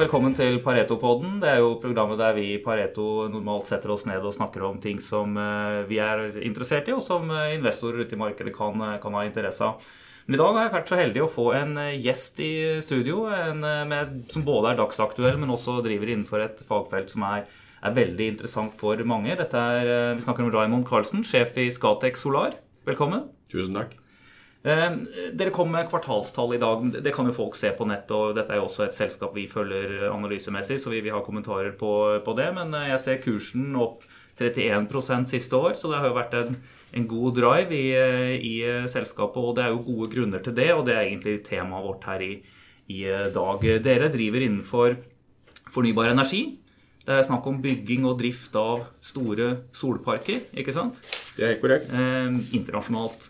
Velkommen til Pareto-podden. Det er jo programmet der vi i Pareto normalt setter oss ned og snakker om ting som eh, vi er interessert i, og som eh, investorer ute i markedet kan, eh, kan ha interesse av. Men i dag har jeg vært så heldig å få en gjest i studio en med, som både er dagsaktuell, men også driver innenfor et fagfelt som er, er veldig interessant for mange. Er, Vi snakker om Raymond Carlsen, sjef i Scatec Solar. Velkommen. Tusen takk. Eh, dere kom med kvartalstall i dag. Det kan jo folk se på nett. og Dette er jo også et selskap vi følger analysemessig, så vi vil ha kommentarer på, på det. Men eh, jeg ser kursen opp 31% siste år, så det har jo vært en, en god drive i, eh, i, selskapet. Og det er jo gode grunner til det, og det er egentlig temaet vårt her i, i dag. Dere driver innenfor fornybar energi. Det er snakk om bygging og drift av store solparker, ikke sant? Det er korrekt. Eh, internasjonalt.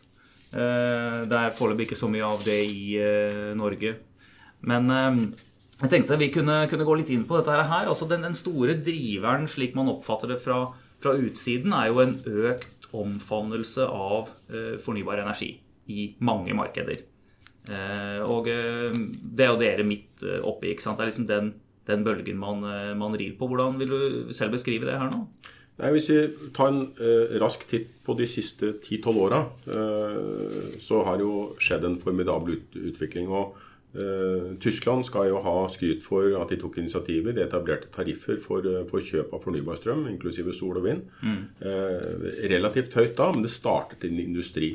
Eh, det er foreløpig ikke så mye av det i eh, Norge. Men eh, jeg tenkte vi kunne, kunne, gå litt inn på dette her. Altså den, den store driveren, slik man oppfatter det fra, fra, utsiden, er jo en økt omfavnelse av fornybar energi i mange markeder. og det er jo dere midt oppi. ikke sant? Det er liksom den, den bølgen man, man rir på. Hvordan vil du selv beskrive det her nå? Nei, Hvis vi tar en eh, rask titt på de siste 10-12 åra, eh, så har jo skjedd en formidabel ut utvikling. og eh, Tyskland skal jo ha skryt for at de tok initiativet. De etablerte tariffer for, for kjøp av fornybar strøm, inklusive sol og vind. Mm. relativt høyt da, men det startet i en industri.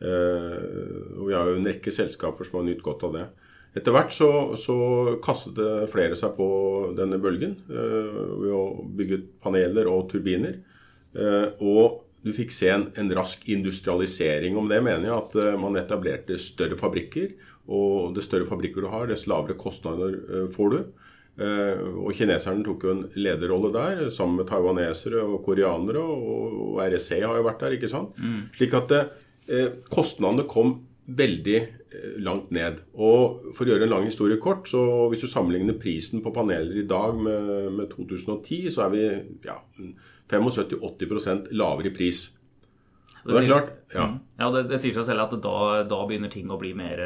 og Vi har jo en rekke selskaper som har nytt godt av det. Etter hvert så, så, kastet det flere seg på denne bølgen eh, ved å bygge paneler og turbiner. Eh, og du fikk se en, en, rask industrialisering. Om det mener jeg at eh, man etablerte større fabrikker. Og dess større fabrikker du har, dess lavere kostnader får du. Eh, og kineserne tok jo en lederrolle der, sammen med taiwanesere og koreanere. Og, RSC har jo vært der, ikke sant. Mm. Slik at eh, kostnadene kom veldig langt ned. Og For å gjøre en lang historie kort, så hvis du sammenligner prisen på paneler i dag med, med 2010, så er vi ja, 75-80% lavere i pris. Det, det er klart, ja. Mm. ja det, det, sier seg selv at da, da, begynner ting å bli mer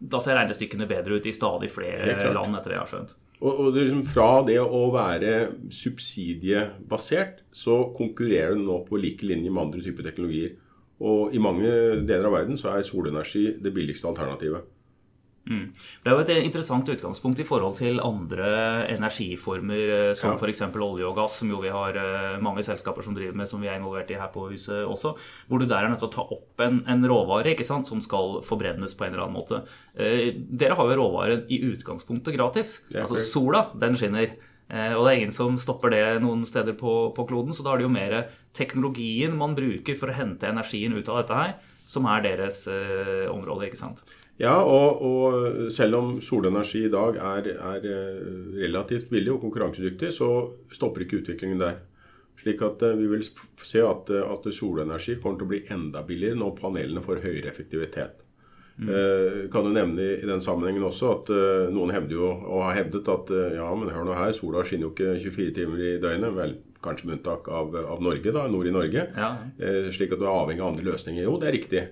Da ser regnestykkene bedre ut i stadig flere land, etter det jeg har skjønt. Og, og det liksom Fra det å være subsidiebasert, så konkurrerer du nå på like linje med andre typer teknologier. Og i mange deler av verden så er solenergi det billigste alternativet. Mm. Det er jo et interessant utgangspunkt i forhold til andre energiformer, eh, som ja. f.eks. olje og gass, som jo vi har eh, mange selskaper som driver med, som vi er involvert i her på huset også. Hvor du der er nødt til å ta opp en, en råvare ikke sant, som skal forbrennes på en eller annen måte. Eh, dere har jo råvaren i utgangspunktet gratis. Altså sola, den skinner. Eh, og det er ingen som stopper det noen steder på, på, kloden. Så da er det jo mer teknologien man bruker for å hente energien ut av dette her, som er deres eh, område, ikke sant? Ja, og, og, selv om solenergi i dag er, er, eh, relativt billig og konkurransedyktig, så stopper ikke utviklingen der. Slik at eh, vi vil se at, at solenergi kommer til å bli enda billigere når panelene får høyere effektivitet. Mm. Eh, kan du nevne i den sammenhengen også at uh, noen hevder jo, og har hevdet at uh, ja, men hør nå her, sola skinner jo ikke 24 timer i døgnet. Vel, kanskje med unntak av, av, Norge, da, nord i Norge. Ja. Slik at du er avhengig av andre løsninger. Jo, det er riktig.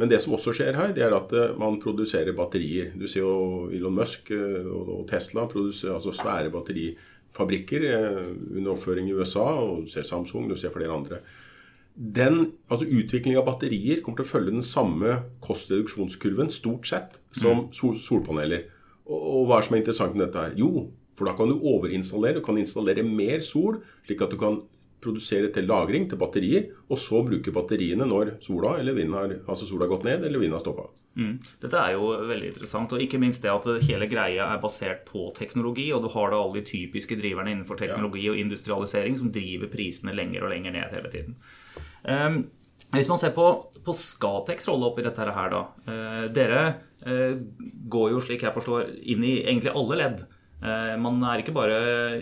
Men det som også skjer her, det er at man produserer batterier. Du ser jo Elon Musk og Tesla produserer altså svære batterifabrikker under oppføring i USA. Og du ser Samsung, du ser flere andre den, altså Utvikling av batterier kommer til å følge den samme kostreduksjonskurven stort sett som mm. sol, solpaneler. Og, og, hva er som er interessant med dette her? Jo, for da kan du overinstallere. Du kan installere mer sol, slik at du kan produsere til lagring til batterier, og så bruke batteriene når sola eller vinden har, altså sola har gått ned eller vinden har stoppa. Mm. Dette er jo veldig interessant, og ikke minst det at hele greia er basert på teknologi, og du har da alle de typiske driverne innenfor teknologi ja. og industrialisering som driver prisene lenger og lenger ned hele tiden. Um, hvis man ser på, på Skatex rolle oppi dette her, da. Uh, dere uh, går jo, slik jeg forstår, inn i egentlig alle ledd. Uh, man er ikke bare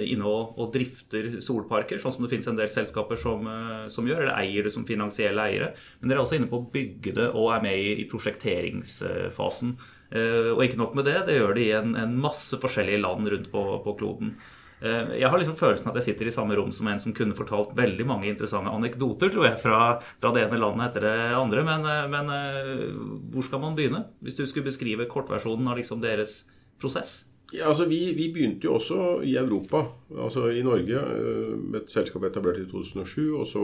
inne og, og, drifter solparker, sånn som det finnes en del selskaper som, som, gjør, eller eier det som finansielle eiere. Men dere er også inne på å bygge det og er med i, i prosjekteringsfasen. og ikke nok med det, det gjør det i en, en masse forskjellige land rundt på, på kloden. Eh, jeg har liksom følelsen at jeg sitter i samme rom som en som kunne fortalt veldig mange interessante anekdoter tror jeg, fra, fra det ene landet etter det andre. Men, eh, men, eh, hvor skal man begynne? Hvis du skulle beskrive kortversjonen av liksom deres prosess? Ja, altså vi, vi, begynte jo også i Europa, altså i Norge, med et selskap etablert i 2007. Og så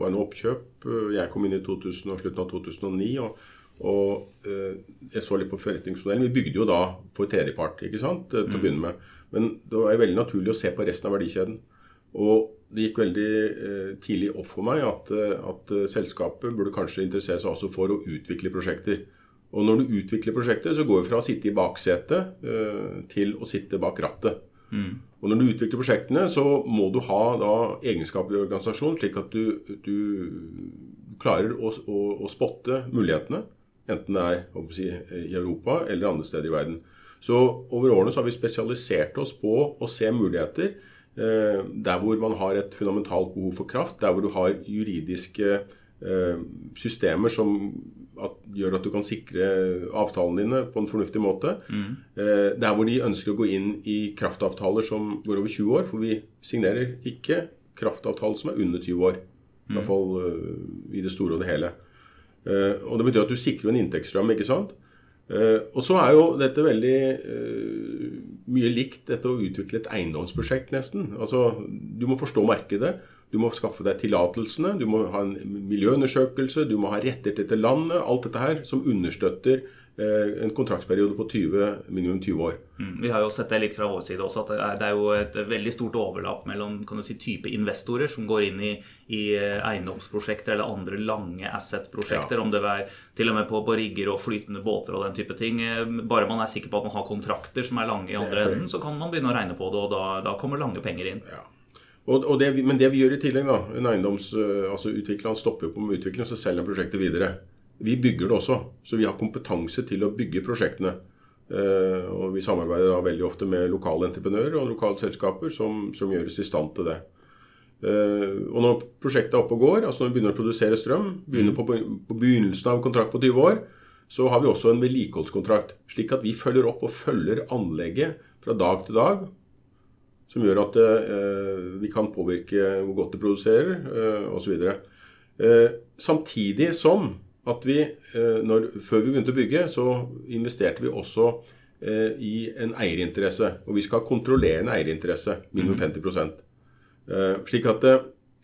var det noe oppkjøp. Jeg kom inn i 2000, slutten av 2009. og og jeg så litt på forretningsmodellen. Vi bygde jo da for tredjepart ikke sant, til å mm. begynne med. Men det var veldig naturlig å se på resten av verdikjeden. Og det gikk veldig eh, tidlig opp for meg at, at, selskapet burde kanskje interessere seg også for å utvikle prosjekter. Og når du utvikler prosjekter, så går du fra å sitte i baksetet eh, til å sitte bak rattet. Mm. Og når du utvikler prosjektene, så må du ha da egenskaper i organisasjonen, slik at du, du klarer å, å, å, spotte mulighetene. Enten det er si, i Europa eller andre steder i verden. Så over årene så har vi spesialisert oss på å se muligheter eh, der hvor man har et fundamentalt behov for kraft, der hvor du har juridiske eh, systemer som at, gjør at du kan sikre avtalene dine på en fornuftig måte. Mm. Eh, der hvor de ønsker å gå inn i kraftavtaler som går over 20 år. For vi signerer ikke kraftavtaler som er under 20 år. I hvert mm. fall uh, i det store og det hele. Uh, og Det betyr at du sikrer en inntektsstrøm. ikke sant? Uh, og så er jo dette veldig mye likt dette å utvikle et eiendomsprosjekt, nesten. Altså, Du må forstå markedet. Du må skaffe deg tillatelsene, du må ha en miljøundersøkelse, du må ha rettigheter til landet. Alt dette her som understøtter eh, en kontraktsperiode på 20, minimum 20 år. Mm, vi har jo sett det litt fra vår side også, at det er, jo et veldig stort overlapp mellom kan du si, type investorer som går inn i, i eh, eiendomsprosjekter eller andre lange asset-prosjekter. Ja. Om det er til og med på, på, rigger og flytende båter og den type ting. Eh, bare man er sikker på at man har kontrakter som er lange i andre enden, så kan man begynne å regne på det, og da, da kommer lange penger inn. Ja. Og, og det, men det vi gjør i tillegg, da En eiendoms, eh, altså stopper på med utvikling, så selger han prosjektet videre. Vi bygger det også. Så vi har kompetanse til å bygge prosjektene. Uh, og vi samarbeider da veldig ofte med lokale entreprenører og lokale selskaper som, som gjøres i stand til det. Uh, og når prosjektet er oppe og går, altså når vi begynner å produsere strøm, begynner på, på begynnelsen av en kontrakt på 20 år, så har vi også en vedlikeholdskontrakt. Slik at vi følger opp og følger anlegget fra dag til dag som gjør at eh, vi kan påvirke hvor godt det produserer eh, osv. Eh, samtidig som at vi, eh, når, før vi begynte å bygge, så investerte vi også eh, i en eierinteresse. Og vi skal kontrollere en eierinteresse, minimum 50 mhm. eh, Slik at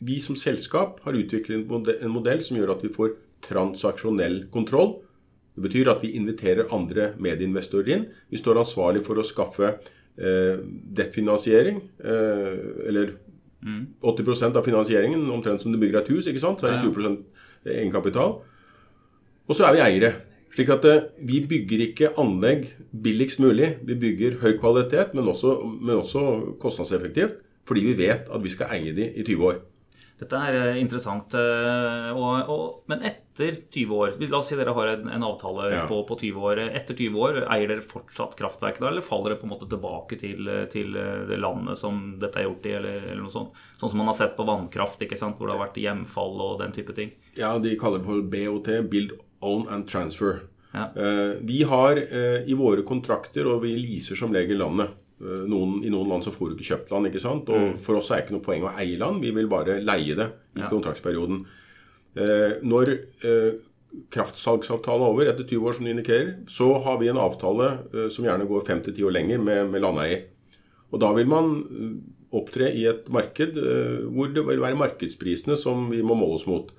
vi som selskap har utviklet en modell som gjør at vi får transaksjonell kontroll. Det betyr at vi inviterer andre medieinvestorer inn. Vi står ansvarlig for å skaffe eh, dettfinansiering, eh, eller mm. 80% av finansieringen, omtrent som du bygger et hus, ikke sant? så er det 20% egenkapital. Og så er vi eiere. Slik at eh, vi bygger ikke anlegg billigst mulig. Vi bygger høy kvalitet, men også, men også kostnadseffektivt. Fordi vi vet at vi skal eie de i 20 år. Dette er eh, interessant. Eh, og, og, men etter 20 år La oss si dere har en, en avtale ja. på, på, 20 år. Etter 20 år, eier dere fortsatt kraftverket da, eller faller dere på en måte tilbake til, til det landet som dette er gjort i, eller, eller, noe sånt? Sånn som man har sett på vannkraft, ikke sant? hvor det har vært hjemfall og den type ting? Ja, de kaller det for BOT, Build, Own and Transfer. Ja. Vi har i våre kontrakter, og vi leaser som regel landet. Eh, noen, I noen land så får du ikke kjøpt land. ikke sant? Og mm. For oss er det ikke noe poeng å eie land, vi vil bare leie det i kontraktsperioden. Eh, når eh, kraftsalgsavtalen er over etter 20 år, som du indikerer, så har vi en avtale som gjerne går 5-10 år lenger med, med landeier. Og da vil man opptre i et marked hvor det vil være markedsprisene som vi må måle oss mot.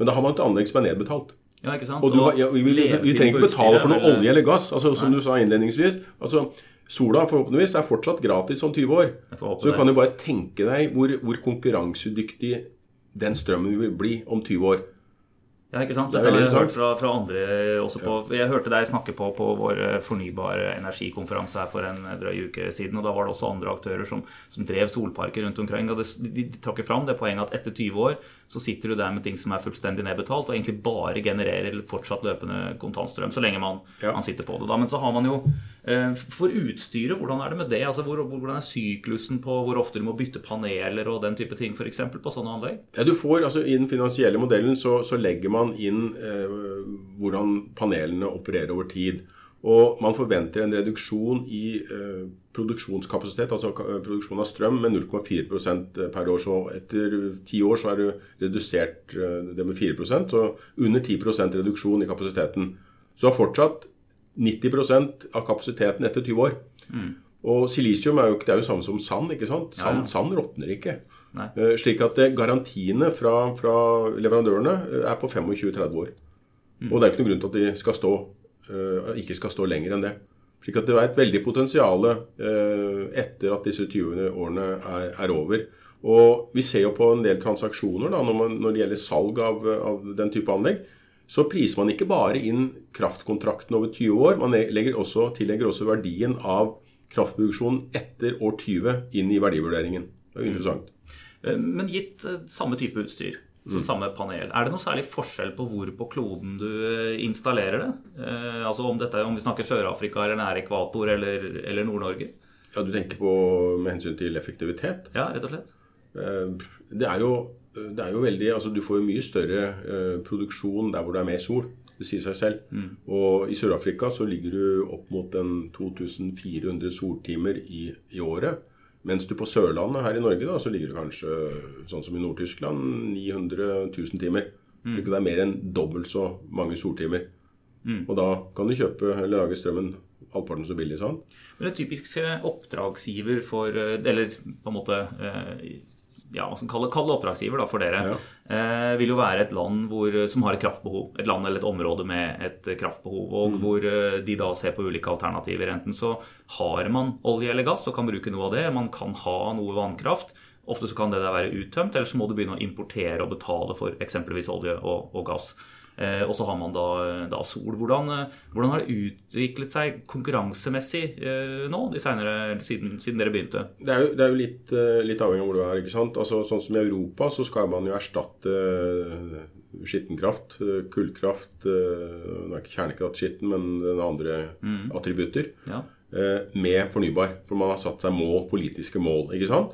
Men da har man et anlegg som er nedbetalt. Ja, ikke sant? Og du, ja, vi, vil, vi, trenger ikke betale for noe olje eller gass, altså, som Nei. du sa innledningsvis. altså Sola forhåpentligvis er fortsatt gratis om 20 år. Så du kan jo bare tenke deg hvor, hvor konkurransedyktig den strømmen vil bli om 20 år. Ja, ikke sant? Dette har jeg hørt fra, fra andre også på, Jeg hørte deg snakke på på vår fornybar energikonferanse her for en eh, drøy uke siden. og Da var det også andre aktører som, som drev solparker rundt omkring. og De, de, de trakk fram det poenget at etter 20 år så sitter du der med ting som er fullstendig nedbetalt, og egentlig bare genererer fortsatt løpende kontantstrøm, så lenge man, ja. man sitter på det. da, Men så har man jo eh, For utstyret, hvordan er det med det? Altså, hvor, Hvordan er syklusen på hvor ofte du må bytte paneler og den type ting, f.eks. på sånne anlegg? Ja, du får, altså I den finansielle modellen så, så legger man man inn eh, hvordan panelene opererer over tid. Og man forventer en reduksjon i eh, produksjonskapasitet, altså eh, produksjon av strøm, med 0,4 eh, per år. Så etter ti år så er det redusert det med 4% så under 10% reduksjon i kapasiteten. Så har fortsatt 90% av kapasiteten etter 20 år. Mm. Og silisium er jo, det er jo samme som sand. ikke sant? Sand, Ja, ja. sand råtner ikke. Eh, Slik at det, garantiene fra, fra leverandørene eh, er på 25-30 år. Og det er ikke noen grunn til at de skal stå, uh, ikke skal stå lenger enn det. Slik at det er et veldig potensial uh, etter at disse 20 årene er, er over. Og vi ser jo på en del transaksjoner da, når, man, når det gjelder salg av, av den type anlegg, så priser man ikke bare inn kraftkontrakten over 20 år, man også, tillegger også verdien av kraftproduksjonen etter år 20 inn i verdivurderingen. Det er jo interessant. Eh, Men gitt eh, samme type utstyr, så samme panel, er det noe særlig forskjell på hvor på kloden du eh, installerer det? Eh, altså om, dette, om vi snakker Sør-Afrika eller nær ekvator eller, eller Nord-Norge? Ja, Du tenker på med hensyn til effektivitet? Ja, rett og slett. Eh, Det er jo, det er jo veldig Altså, du får jo mye større eh, produksjon der hvor det er mer sol. Det sier seg selv. Og i Sør-Afrika så ligger du opp mot en 2400 soltimer i, i året. Mens du på Sørlandet her i Norge da, så ligger du kanskje sånn som i Nord-Tyskland 900 000 timer. Ikke Det er mer enn dobbelt så mange soltimer. Og da kan du kjøpe eller lage strømmen halvparten så billig. sånn. Men det typisk eh, oppdragsgiver for eh, Eller på en måte eh, ja, hva skal kalle, kalle oppdragsgiver da, for dere, Ja. eh, vil jo være et land hvor, som har et kraftbehov. Et land eller et område med et kraftbehov, og hvor eh, de da ser på ulike alternativer. Enten så har man olje eller gass og kan bruke noe av det. Man kan ha noe vannkraft. Ofte så kan det der være uttømt, eller så må du begynne å importere og betale for eksempelvis olje og, og gass. Eh, og så har man da, da sol. Hvordan, eh, hvordan har det utviklet seg konkurransemessig eh, nå, de senere, siden, siden dere begynte? Det er jo, det er jo litt, litt avhengig av hvor du er. ikke sant? Altså, sånn som I Europa så skal man jo erstatte skittenkraft, kullkraft Det Nå er ikke kjernekraft skitten, men den andre attributter. Ja. Med fornybar. For man har satt seg mål, politiske mål. ikke sant?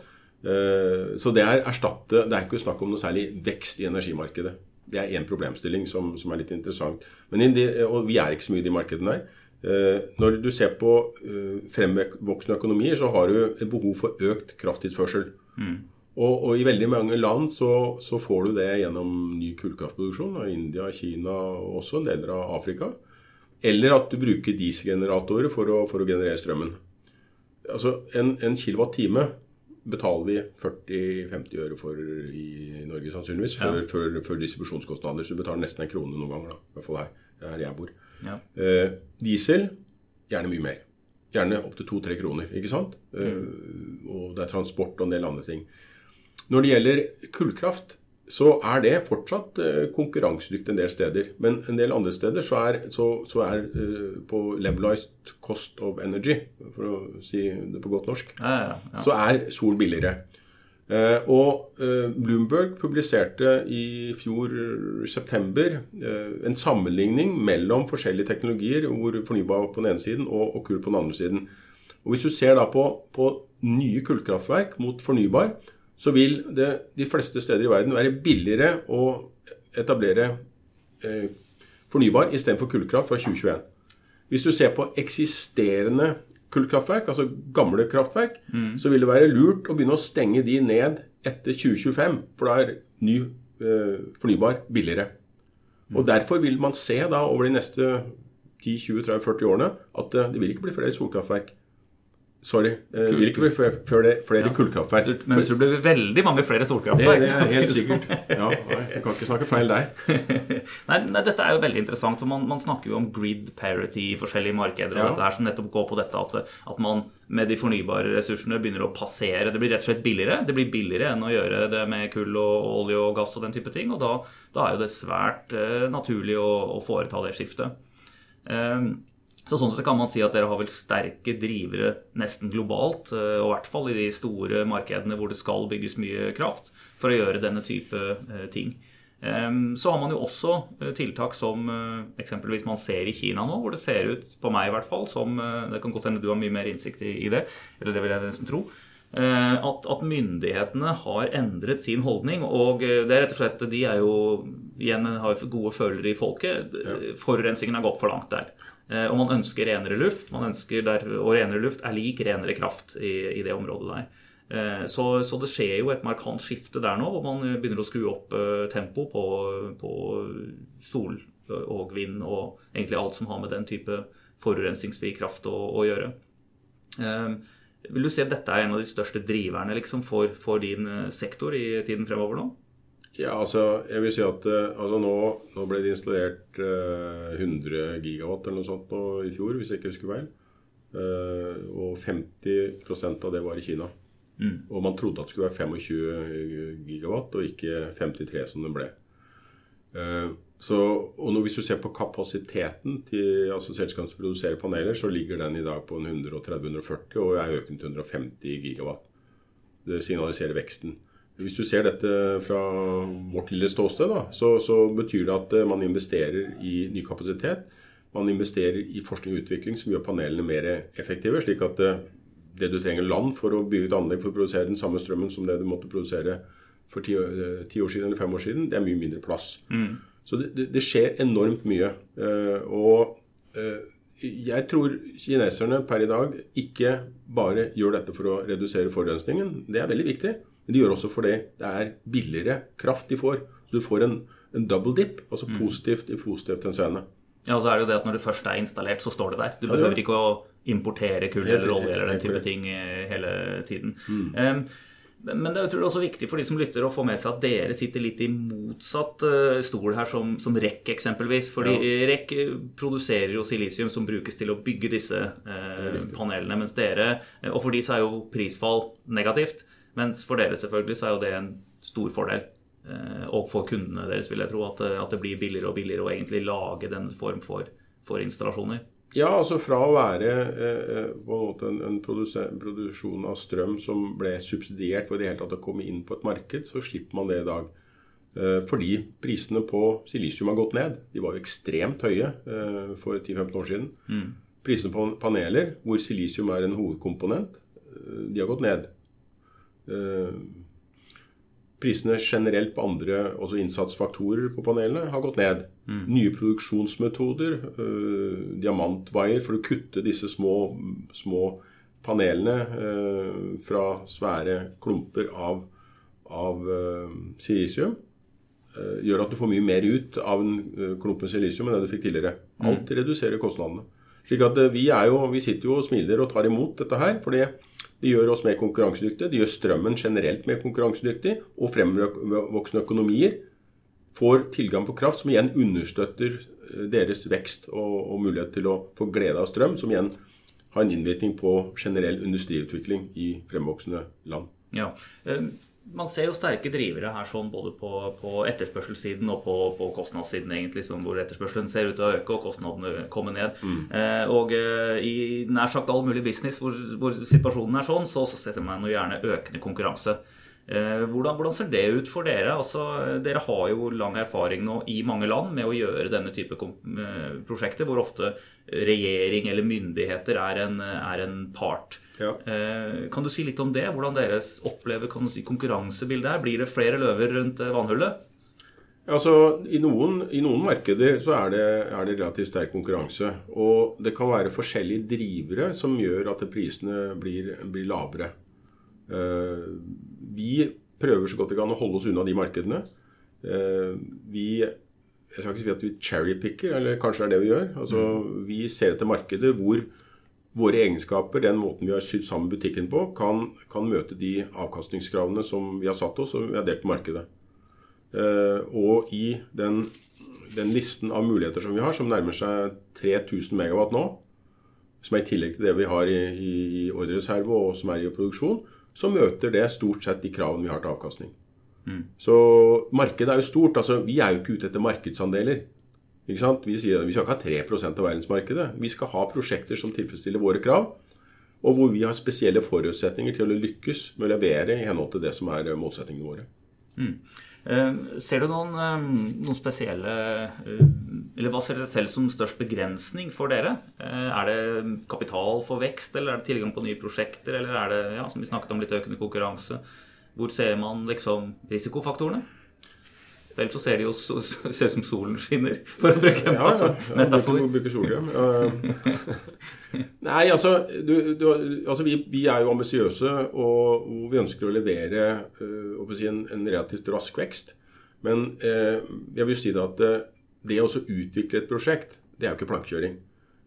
Så det er erstatte Det er ikke snakk om noe særlig vekst i energimarkedet. Det er én problemstilling som, som er litt interessant. Men de, og vi er ikke så mye i de markedene der. Eh, Når du ser på eh, fremvoksende økonomier, så har du et behov for økt krafttilførsel. Og, og i veldig mange land så, så får du det gjennom ny kullkraftproduksjon. Av India, Kina og også en del av Afrika. Eller at du bruker dieselgeneratorer for å, for å generere strømmen. Altså En, en kilowatt-time betaler vi 40-50 øre for i Norge sannsynligvis, før, før, før distribusjonskostnader. Så du betaler nesten en krone noen ganger. da, i hvert fall her, her jeg bor. Ja. Eh, diesel gjerne mye mer. Gjerne opptil 2-3 kroner. ikke sant? Eh, og det er transport og en del andre ting. Når det gjelder kullkraft, så er det fortsatt eh, konkurransedyktig en del steder. Men en del andre steder så er, så, så er eh, på levelized cost of energy, for å si det på godt norsk, Ja, ja, ja. så er sol billigere. Eh, og Bloomberg publiserte i fjor september en sammenligning mellom forskjellige teknologier, hvor fornybar på den ene siden og, og kull på den andre siden. Og Hvis du ser da på, på nye kullkraftverk mot fornybar, så vil det de fleste steder i verden være billigere å etablere eh, fornybar istedenfor kullkraft fra 2021. Hvis du ser på eksisterende kullkraftverk, altså gamle kraftverk, så vil det være lurt å begynne å stenge de ned etter 2025, for da er ny eh, fornybar billigere. Og Derfor vil man se da over de neste 10-20-30-40 årene at eh, det vil ikke bli flere solkraftverk. Sorry. eh, Det vil ikke bli flere, flere, ja. kullkraftverk. Men jeg tror det blir veldig mange flere solkraftverk. det er helt sikkert. Ja, nei, jeg kan ikke snakke feil der. Nei, nei, Dette er jo veldig interessant, for man, man snakker jo om grid parity i forskjellige markeder. og Ja. dette her som nettopp går på dette at, at man med de fornybare ressursene begynner å passere. Det blir rett og slett billigere. Det blir billigere enn å gjøre det med kull og olje og gass og den type ting. Og da, da er jo det svært uh, naturlig å, å foreta det skiftet. Eh, så sånn sett kan man si at dere har vel sterke drivere nesten globalt, eh, og i hvert fall i de store markedene hvor det skal bygges mye kraft, for å gjøre denne type eh, ting. Så har man jo også eh, tiltak som eksempelvis man ser i Kina nå, hvor det ser ut, på meg i hvert fall, som Det kan godt hende du har mye mer innsikt i det, eller det vil jeg nesten tro. At, at myndighetene har endret sin holdning. Og det er rett og slett De er jo igjen har gode følere i folket. Forurensningen har gått for langt der. Eh, Og man ønsker renere luft, ønsker der, og renere luft er lik renere kraft i, i det området der. Eh, Så, så det skjer jo et markant skifte der nå, hvor man begynner å skru opp eh, tempo på, på sol og vind og egentlig alt som har med den type forurensingsfri kraft å, å gjøre. Vil du si at dette er en av de største driverne liksom, for, for, din sektor i tiden fremover nå? Ja, altså, jeg vil si at altså, nå, nå, ble det installert eh, 100 gigawatt eller noe sånt nå i fjor, hvis jeg ikke husker feil. Eh, og 50% av det var i Kina. Mm. Og man trodde at det skulle være 25 gigawatt, og ikke 53 som det ble. Eh, så, og nå, Hvis du ser på kapasiteten til altså selskapet som produserer paneler, så ligger den i dag på 130-140 og er økende til 150 gigawatt. Det signaliserer veksten. Hvis du ser dette fra vårt lille ståsted, da, så, så, betyr det at eh, man investerer i ny kapasitet. Man investerer i forskning og utvikling som gjør panelene mer effektive. slik at det, eh, det du trenger land for å bygge et anlegg for å produsere den samme strømmen som det du måtte produsere for ti, eh, ti år siden eller fem år siden, det er mye mindre plass. Mm. Så det, det, skjer enormt mye. Og jeg tror kineserne per i dag ikke bare gjør dette for å redusere forurensningen. Det er veldig viktig. Men de gjør også fordi det er billigere kraft de får. Så du får en, en double dip, altså mm. positivt i positivt henseende. Ja, og så er det jo det at Når det først er installert, så står det der. Du behøver ikke å importere kull eller olje eller den type ting eh, hele tiden. Mm. Um, men det er tror jeg, også viktig for de som lytter å få med seg at dere sitter litt i motsatt uh, stol her, som, som REC eksempelvis. Fordi ja. REC eh, produserer jo silisium som brukes til å bygge disse uh, panelene. Mens dere, Og for de så er jo prisfall negativt. Mens for dere selvfølgelig så er jo det en stor fordel. Uh, og for kundene deres vil jeg tro at, at, det blir billigere og billigere å egentlig lage denne form for, for installasjoner. Ja, altså fra å være eh, eh en, en produksjon av strøm som ble subsidiert for i det hele tatt å komme inn på et marked, så slipper man det i dag. Eh, fordi prisene på silisium har gått ned. De var jo ekstremt høye eh, for 10-15 år siden. Mm. Prisene på paneler, hvor silisium er en hovedkomponent, eh, de har gått ned. Eh, Prisene generelt på andre også innsatsfaktorer på panelene har gått ned. Mm. Nye produksjonsmetoder, øh, diamantvaier for å kutte disse små, små panelene øh, fra svære klumper av, av silisium, gjør at du får mye mer ut av en klump med silisium enn det du fikk tidligere. Mm. Alt reduserer kostnadene. Slik at vi, jo, vi sitter jo og smiler og tar imot dette her. fordi det gjør oss mer konkurransedyktige. Det gjør strømmen generelt mer konkurransedyktig. Og fremvoksende økonomier får tilgang på kraft, som igjen understøtter eh, deres vekst og, og mulighet til å få glede av strøm, som igjen har en innvirkning på generell industriutvikling i fremvoksende land. Ja, eh, man ser jo sterke drivere her sånn både på, på etterspørselssiden og på, på, kostnadssiden, egentlig, sånn hvor etterspørselen ser ut til å øke og kostnadene komme ned. Mm. Eh, og eh, i nær sagt all mulig business hvor, hvor situasjonen er sånn, så, så ser man jo gjerne økende konkurranse. Eh, hvordan, hvordan, ser det ut for dere? Altså, dere har jo lang erfaring nå i mange land med å gjøre denne type eh, prosjekter, hvor ofte regjering eller myndigheter er en, er en part. Ja. Eh, kan du si litt om det? Hvordan dere opplever kan du si, konkurransebildet her? Blir det flere løver rundt vannhullet? Altså, i noen, I noen markeder så er det, er det, relativt sterk konkurranse. Og det kan være forskjellige drivere som gjør at prisene blir, blir lavere. Uh, vi prøver så godt vi kan å holde oss unna de markedene. Eh, vi jeg skal ikke si at vi cherrypicker, eller kanskje det er det vi gjør. Altså, mm. Vi ser etter markedet hvor våre egenskaper, den måten vi har sydd sammen butikken på, kan, kan, møte de avkastningskravene som vi har satt oss, og vi har delt markedet. Eh, og i den, den, listen av muligheter som vi har, som nærmer seg 3000 megawatt nå, som er i tillegg til det vi har i, i, i ordrereserve og som er i produksjon, så møter det stort sett de kravene vi har til avkastning. Mm. Så markedet er jo stort. altså Vi er jo ikke ute etter markedsandeler. Ikke sant? Vi sier vi skal ikke ha 3 av verdensmarkedet. Vi skal ha prosjekter som tilfredsstiller våre krav, og hvor vi har spesielle forutsetninger til å lykkes med å levere i henhold til det som er målsettingene våre. Mm. Eh, ser du noen, eh, noen, spesielle eh, Eller hva ser dere selv som størst begrensning for dere? Er det kapital for vekst, eller er det tilgang på nye prosjekter, eller er det, ja, som vi snakket om, litt økende konkurranse? Hvor ser man liksom risikofaktorene? Vel så ser det jo ser ut som solen skinner, for å bruke en ja, ja, ja, metafor. Bruke solkrem. Nei, altså, du, du, altså vi, vi, er jo ambisiøse, og, og, vi ønsker å levere øh, si en, en, relativt rask vekst. Men øh, jeg vil si det at uh, det å utvikle et prosjekt, det er jo ikke plankekjøring.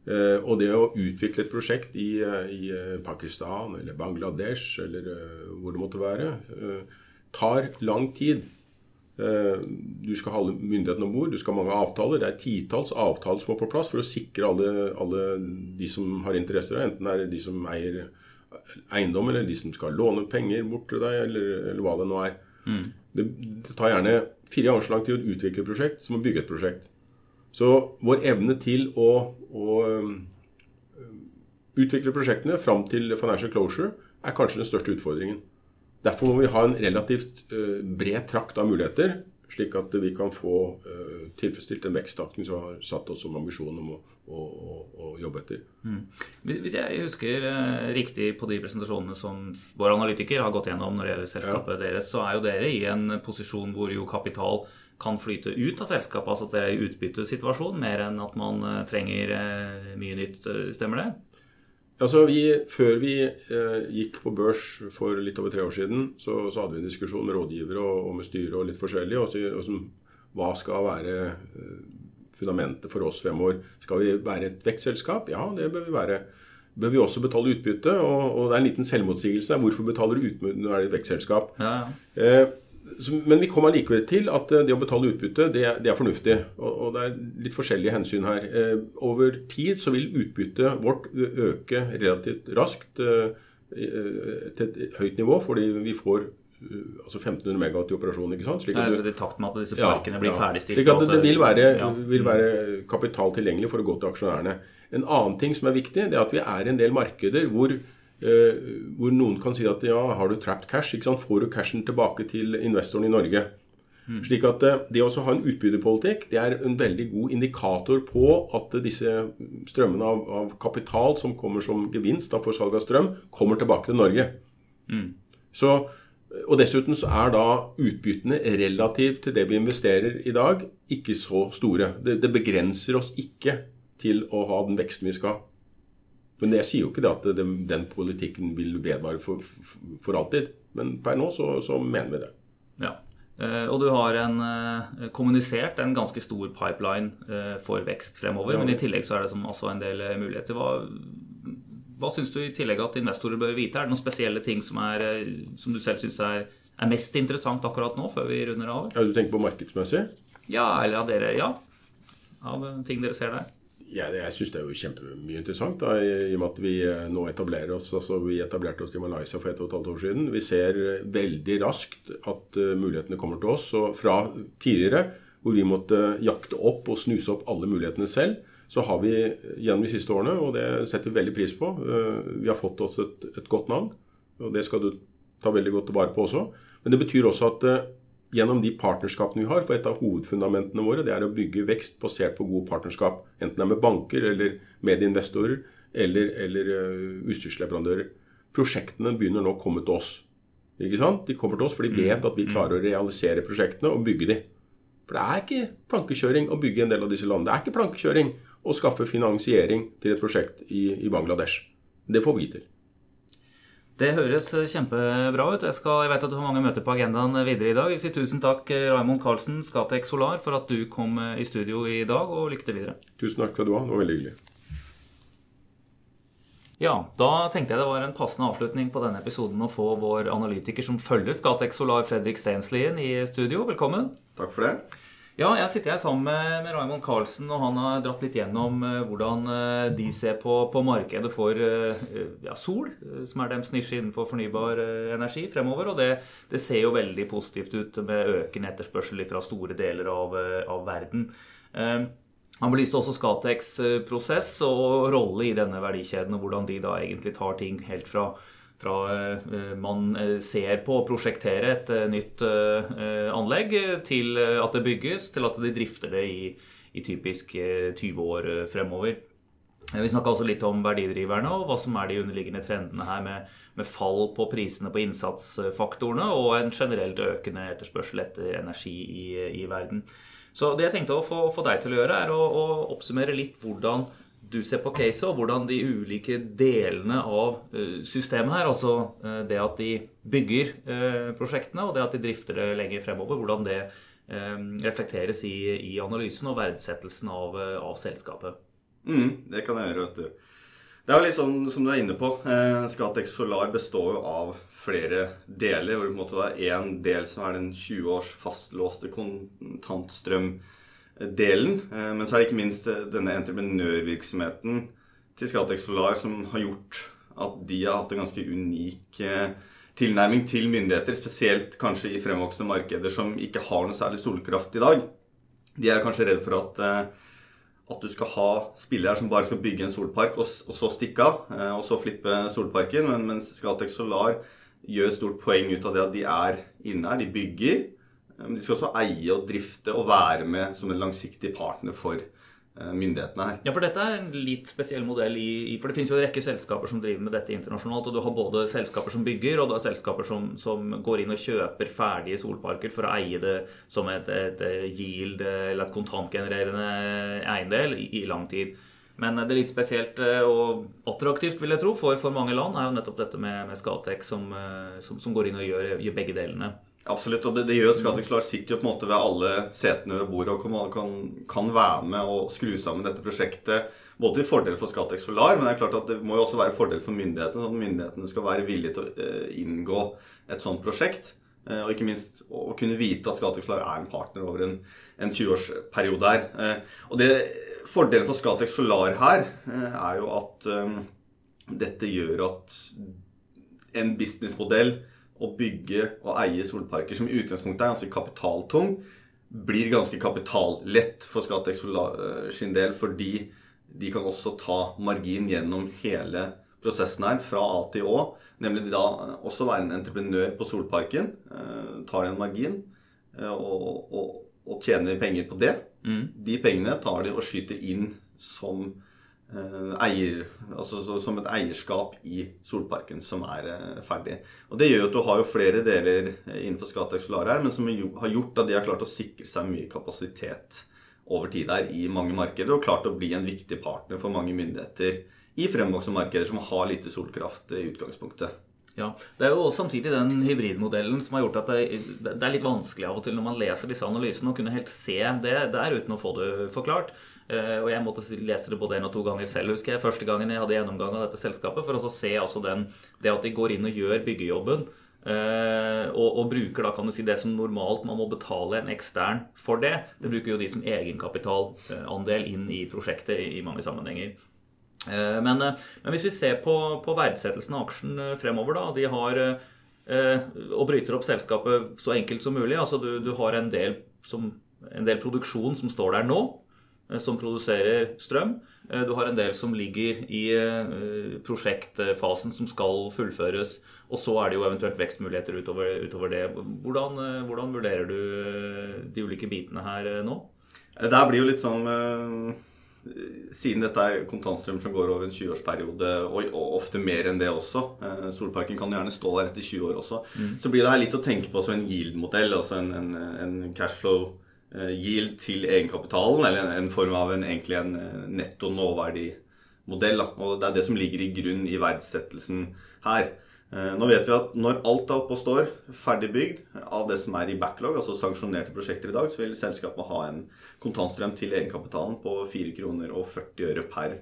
Uh, og det å utvikle et prosjekt i, i Pakistan eller Bangladesh eller hvor det måtte være, tar lang tid. Du skal ha alle myndighetene om bord, du skal ha mange avtaler. Det er titalls avtaler som må på plass for å sikre alle, alle de som har interesser, enten det er de som eier eiendom, eller de som skal låne penger bort til deg, eller, eller hva det nå er. Mm. Det, det, tar gjerne fire ganger så lang tid å utvikle et prosjekt som å bygge et prosjekt. Så vår evne til å, å um, utvikle prosjektene fram til financial closure er kanskje den største utfordringen. Derfor må vi ha en relativt uh, bred trakt av muligheter, slik at vi kan få uh, tilfredsstilt den veksttakten som har satt oss som ambisjon om å, å, å, jobbe etter. Mm. Hvis jeg husker uh, riktig på de presentasjonene som vår analytiker har gått gjennom når det gjelder selskapet ja. deres, så er jo dere i en posisjon hvor jo kapital kan flyte ut av selskapet, altså at det er utbyttesituasjon, mer enn at man eh, trenger eh, mye nytt. Eh, stemmer det? Altså, vi, Før vi eh, gikk på børs for litt over tre år siden, så, så hadde vi en diskusjon med rådgivere og, og med styret og litt forskjellig. Og så, og som, hva skal være eh, fundamentet for oss fremover? Skal vi være et vekstselskap? Ja, det bør vi være. Bør vi også betale utbytte? Og, og det er en liten selvmotsigelse. Hvorfor betaler du utbytte når du er et vekstselskap? Ja, ja. Eh, men vi kommer likevel til at eh, det å betale utbytte, det, det er fornuftig. Og, og, det er litt forskjellige hensyn her. Eh, over tid så vil utbyttet vårt øke relativt raskt eh, til et høyt nivå, fordi vi får altså 1500 megawatt i operasjon. ikke sant? Slik at du, I takt med at disse parkene ja, blir ferdigstilt. Slik at det, det vil, være, ja. vil, være, kapital tilgjengelig for å gå til aksjonærene. En annen ting som er viktig, det er at vi er i en del markeder hvor hvor noen kan si at ja, har du trapped cash, får du cashen tilbake til investoren i Norge. Mm. Slik at eh, Det å ha en utbyttepolitikk det er en veldig god indikator på at disse strømmene av, av kapital som kommer som gevinst for salg av strøm, kommer tilbake til Norge. Mm. Så, og Dessuten så er da utbyttene relativt til det vi investerer i dag, ikke så store. Det, det begrenser oss ikke til å ha den veksten vi skal ha. Men jeg sier jo ikke det at det, den politikken vil vedvare for, for, alltid. Men per nå så, så mener vi det. Ja. Eh, og du har en, eh, kommunisert en ganske stor pipeline eh, for vekst fremover. Ja. Men i tillegg så er det også en del muligheter. Hva, hva syns du i tillegg at investorer bør vite? Er det noen spesielle ting som, er, som du selv syns er, er, mest interessant akkurat nå, før vi runder av? Ja, Du tenker på markedsmessig? Ja, eller av dere, ja. Av ting dere ser der. Ja, jeg syns det er jo kjempemye interessant, da, i og med at vi eh, nå etablerer oss altså Vi etablerte oss i Malaysia for et og et halvt år siden. Vi ser eh, veldig raskt at uh, mulighetene kommer til oss. Og fra tidligere, hvor vi måtte jakte opp og snuse opp alle mulighetene selv, så har vi gjennom de siste årene, og det setter vi veldig pris på Vi har fått oss et, et, godt navn, og det skal du ta veldig godt vare på også. Men det betyr også at gjennom de partnerskapene vi har. For et av hovedfundamentene våre det er å bygge vekst basert på gode partnerskap. Enten det er med banker eller medieinvestorer eller, eller uh, utstyrsleverandører. Prosjektene begynner nå å komme til oss. Ikke sant? De kommer til oss for de vet at vi mm. klarer å realisere prosjektene og bygge de. For det er ikke plankekjøring å bygge en del av disse landene. Det er ikke plankekjøring å skaffe finansiering til et prosjekt i, i Bangladesh. Det får vi til. Det høres kjempebra ut. Jeg, skal, jeg, vet at du har mange møter på agendaen videre i dag. Jeg sier tusen takk, Raymond Karlsen, Skatek Solar, for at du kom i studio i dag, og lykke til videre. Tusen takk skal du ha. Det var veldig hyggelig. Ja, da tenkte jeg det var en passende avslutning på denne episoden å få vår analytiker som følger Skatek Solar, Fredrik Stenslien, i studio. Velkommen. Takk for det. Ja, jeg sitter her sammen med, med Raymond Karlsen, og han har dratt litt gjennom uh, hvordan uh, de ser på, på markedet for uh, ja, sol, som er deres nisje innenfor fornybar energi fremover. Og det, det, ser jo veldig positivt ut med økende etterspørsel fra store deler av, av verden. Han belyste også Scateks prosess og rolle i denne verdikjeden, og hvordan de da egentlig tar ting helt fra fra eh, man eh, ser på å prosjektere et eh, nytt anlegg, til at det bygges, til at de drifter det i, i typisk 20 år fremover. Vi snakka også litt om verdidriverne og hva som er de underliggende trendene her med, med, fall på prisene på innsatsfaktorene og en generelt økende etterspørsel etter energi i, i verden. Så det jeg tenkte å få, få deg til å gjøre, er å, å oppsummere litt hvordan du ser på caset, og hvordan de ulike delene av eh, systemet her, altså eh, det at de bygger eh, prosjektene, og det at de drifter det lenger fremover, hvordan det reflekteres i, analysen og verdsettelsen av, av selskapet. Mm, det kan jeg gjøre, vet du. Det er jo litt sånn som du er inne på. Eh, Scatec Solar består jo av flere deler. hvor det er én del som er den 20 års fastlåste kontantstrømdelen. Eh, men så er det ikke minst eh, denne entreprenørvirksomheten til Scatec Solar som har gjort at de har hatt en ganske unik eh, tilnærming til myndigheter, spesielt kanskje i fremvoksende markeder som ikke har noe særlig solkraft i dag. De er kanskje redd for at, at du skal ha spillere som bare skal bygge en solpark og, og så stikke av, og så flippe solparken, men, mens Scatec Solar gjør stort poeng ut av det at de er inne her, de bygger. Men de skal også eie og drifte og være med som en langsiktig partner for Eh, myndighetene her. Ja, for dette er en litt spesiell modell i, For det finnes jo en rekke selskaper som driver med dette internasjonalt. Og du har både selskaper som bygger, og du har selskaper som, som går inn og kjøper ferdige solparker for å eie det som et, et yield eller et kontantgenererende eiendel i, i lang tid. Men det litt spesielt eh, og attraktivt vil jeg tro, for, for mange land er jo nettopp dette med, med Scatec som, eh, som, som, går inn og gjør, gjør begge delene. Absolutt, og det, det gjør at Scatec sitter jo på en måte ved alle setene ved bordet og kan, kan, kan, være med og skru sammen dette prosjektet. Både til fordel for Scatec Solar, men det er klart at det må jo også være fordel for myndighetene. sånn at myndighetene skal være villige til å uh, inngå et sånt prosjekt. Uh, og ikke minst å kunne vite at Scatec Solar er en partner over en, en 20-årsperiode her. Uh, og det, Fordelen for Scatec Solar her er jo at dette gjør at en businessmodell å bygge og eie solparker, som i utgangspunktet er ganske kapitaltung, blir ganske kapitallett for Scatec Solar sin del, fordi de kan også ta margin gjennom hele prosessen her, fra A til Å. Nemlig da også være en entreprenør på solparken. Eh, tar en margin eh, og, og, og tjener penger på det. Mm. De pengene tar de og skyter inn som Eh, eier, altså som et eierskap i solparken som er eh, ferdig. Og Det gjør at du har jo flere deler eh, innenfor Scatec Solar her, men som har gjort at de har klart å sikre seg mye kapasitet over tid her i mange markeder, og klart å bli en viktig partner for mange myndigheter i fremvoksende markeder som har lite solkraft i utgangspunktet. Ja, Det er jo samtidig den hybridmodellen som har gjort at det, er litt vanskelig av og til når man leser disse analysene, å kunne helt se det der uten å få det forklart. Eh, og jeg måtte lese det både en og to ganger selv, husker jeg. Første gangen jeg hadde gjennomgang av dette selskapet, for å se altså den, det at de går inn og gjør byggejobben. Uh, og, og, bruker da kan du si det som normalt man må betale en ekstern for det. Det bruker jo de som egenkapitalandel inn i prosjektet i mange sammenhenger. Uh, men, uh, men, hvis vi ser på, på verdsettelsen av aksjen fremover, da De har og bryter opp selskapet så enkelt som mulig. Altså du, du har en del, som, en del produksjon som står der nå. Eh, som produserer strøm. Eh, du har en del som ligger i eh, prosjektfasen som skal fullføres. Og så er det jo eventuelt vekstmuligheter utover, utover det. Hvordan, hvordan, vurderer du de ulike bitene her nå? Det her blir jo litt sånn Siden dette er kontantstrøm som går over en 20-årsperiode, og, ofte mer enn det også Solparken kan gjerne stå der etter 20 år også. Mm. Så blir det her litt å tenke på som en yield-modell, altså en, en, en cashflow Eh, yield til egenkapitalen, eller en, form av en, egentlig en netto nåverdi-modell. Og det er det som ligger i grunn i verdsettelsen her. Eh, nå vet vi at når alt er oppe og står, ferdig bygd, av det som er i backlog, altså sanksjonerte prosjekter i dag, så vil selskapet ha en kontantstrøm til egenkapitalen på 4 kroner og 40 øre per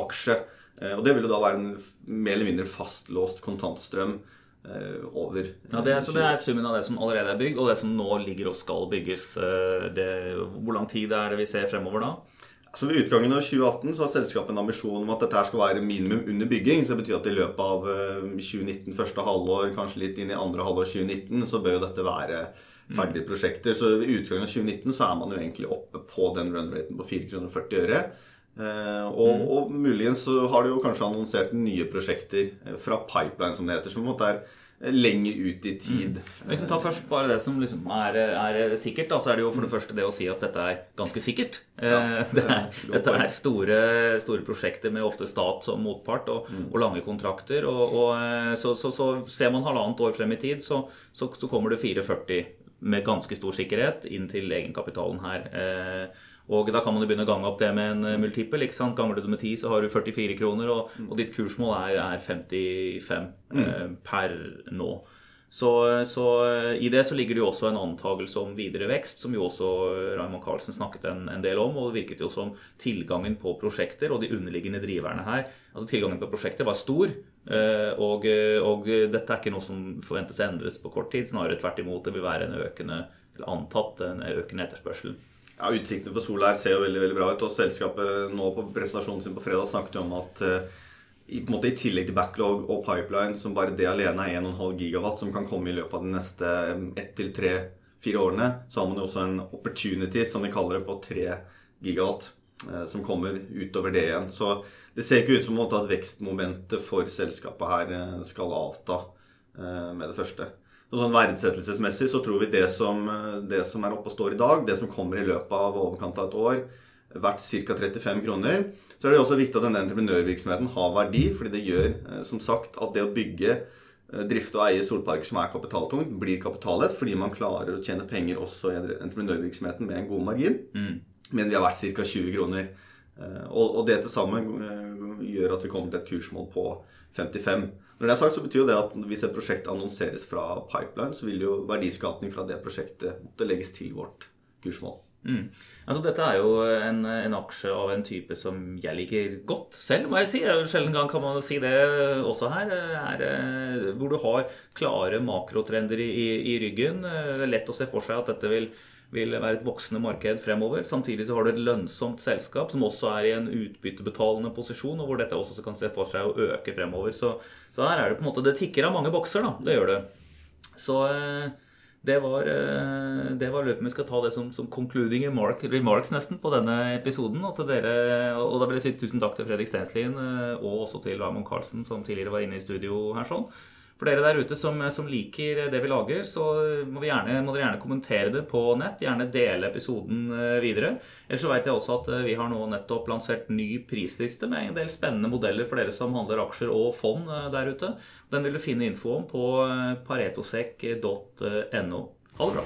aksje. Og det vil jo da være en mer eller mindre fastlåst kontantstrøm Eh, over. Ja, det så det er summen av det som allerede er bygd, og det som nå ligger og skal bygges. Eh, det, hvor lang tid er det vi ser fremover da? Altså Ved utgangen av 2018 så har selskapet en ambisjon om at dette her skal være minimum under bygging. så Det betyr at i løpet av 2019, eh, første halvår, kanskje litt inn i andre halvår 2019, så bør jo dette være ferdige prosjekter. Så ved utgangen av 2019 så er man jo egentlig oppe på den run-raten på 4,40 kroner 40 øre. Eh, og, mm. og, muligens så har de jo kanskje annonsert nye prosjekter eh, fra pipeline, som det heter, som på en måte er eh, lenger ut i tid. Mm. Hvis vi tar først bare det som liksom er, er, sikkert, da, så er det jo for det mm. første det å si at dette er ganske sikkert. Ja, det er, dette er store, store, prosjekter med ofte stat som motpart og, mm. og lange kontrakter. Og, og så, så, så, ser man halvannet år frem i tid, så, så kommer det 44 med ganske stor sikkerhet inn til egenkapitalen her. Eh, og da kan man jo begynne å gange opp det med en multipel. multiple. ikke sant? Ganger du det med 10, så har du 44 kroner, og, og ditt kursmål er, er 55 mm. eh, per nå. Så, så, i det så ligger det jo også en antagelse om videre vekst, som jo også Raymond Carlsen snakket en, en, del om. Og det virket jo som tilgangen på prosjekter og de underliggende driverne her Altså tilgangen på prosjekter var stor. Og, og dette er ikke noe som forventes endres på kort tid. Snarere tvert imot. Det vil være en økende, eller antatt en økende etterspørsel. Ja, Utsiktene for her ser jo veldig veldig bra ut. og Selskapet nå på presentasjonen sin på fredag snakket om at i, på en måte, I tillegg til backlog og pipeline, som bare det alene er 1,5 gigawatt, som kan komme i løpet av de neste ett til tre-fire årene, så har man jo også en opportunity, som vi kaller det, på 3 gigawatt. Eh, som kommer utover det igjen. Så det ser ikke ut som at vekstmomentet for selskapet her eh, skal avta eh, med det første. Så sånn Verdsettelsesmessig så tror vi det som, det som er oppe og står i dag, det som kommer i løpet av overkant av et år, verdt ca. 35 kroner. Så er det også viktig at denne entreprenørvirksomheten har verdi, fordi det gjør eh, som sagt at det å bygge, eh, drifte og eie solparker som er kapitaltungt, blir kapitallett fordi man klarer å tjene penger også i entreprenørvirksomheten med en god margin. Mm. Men vi har vært ca. 20 kroner. Eh, og det til sammen gjør at vi kommer til et kursmål på 55. Når det er sagt, så betyr det at hvis et prosjekt annonseres fra pipeline, så vil jo verdiskapning fra det prosjektet måtte legges til vårt kursmål. Mm. Altså, dette er jo en, en, aksje av en type som jeg liker godt selv, må jeg si. Sjelden gang kan man si det også her. Er, eh, hvor du har klare makrotrender i, i, ryggen. Det er lett å se for seg at dette vil, vil være et voksende marked fremover. Samtidig så har du et lønnsomt selskap som også er i en utbyttebetalende posisjon, og hvor dette også kan se for seg å øke fremover. Så, så her er det på en måte Det tikker av mange bokser, da. Det gjør det. Så eh, det var, eh, det var løpet vi skal ta det som, som concluding remarks nesten på denne episoden. Og, til dere, og da vil jeg si tusen takk til Fredrik Stenslien eh, og også til Raymond Carlsen, som tidligere var inne i studio her. sånn. For dere der ute som, som, liker det vi lager, så må, gjerne, må, dere gjerne kommentere det på nett. Gjerne dele episoden eh, videre. Ellers så vet jeg også at eh, vi har nå nettopp lansert ny prisliste med en del spennende modeller for dere som handler aksjer og fond eh, der ute. Den vil du finne info om på paretosek.no. Ha det bra.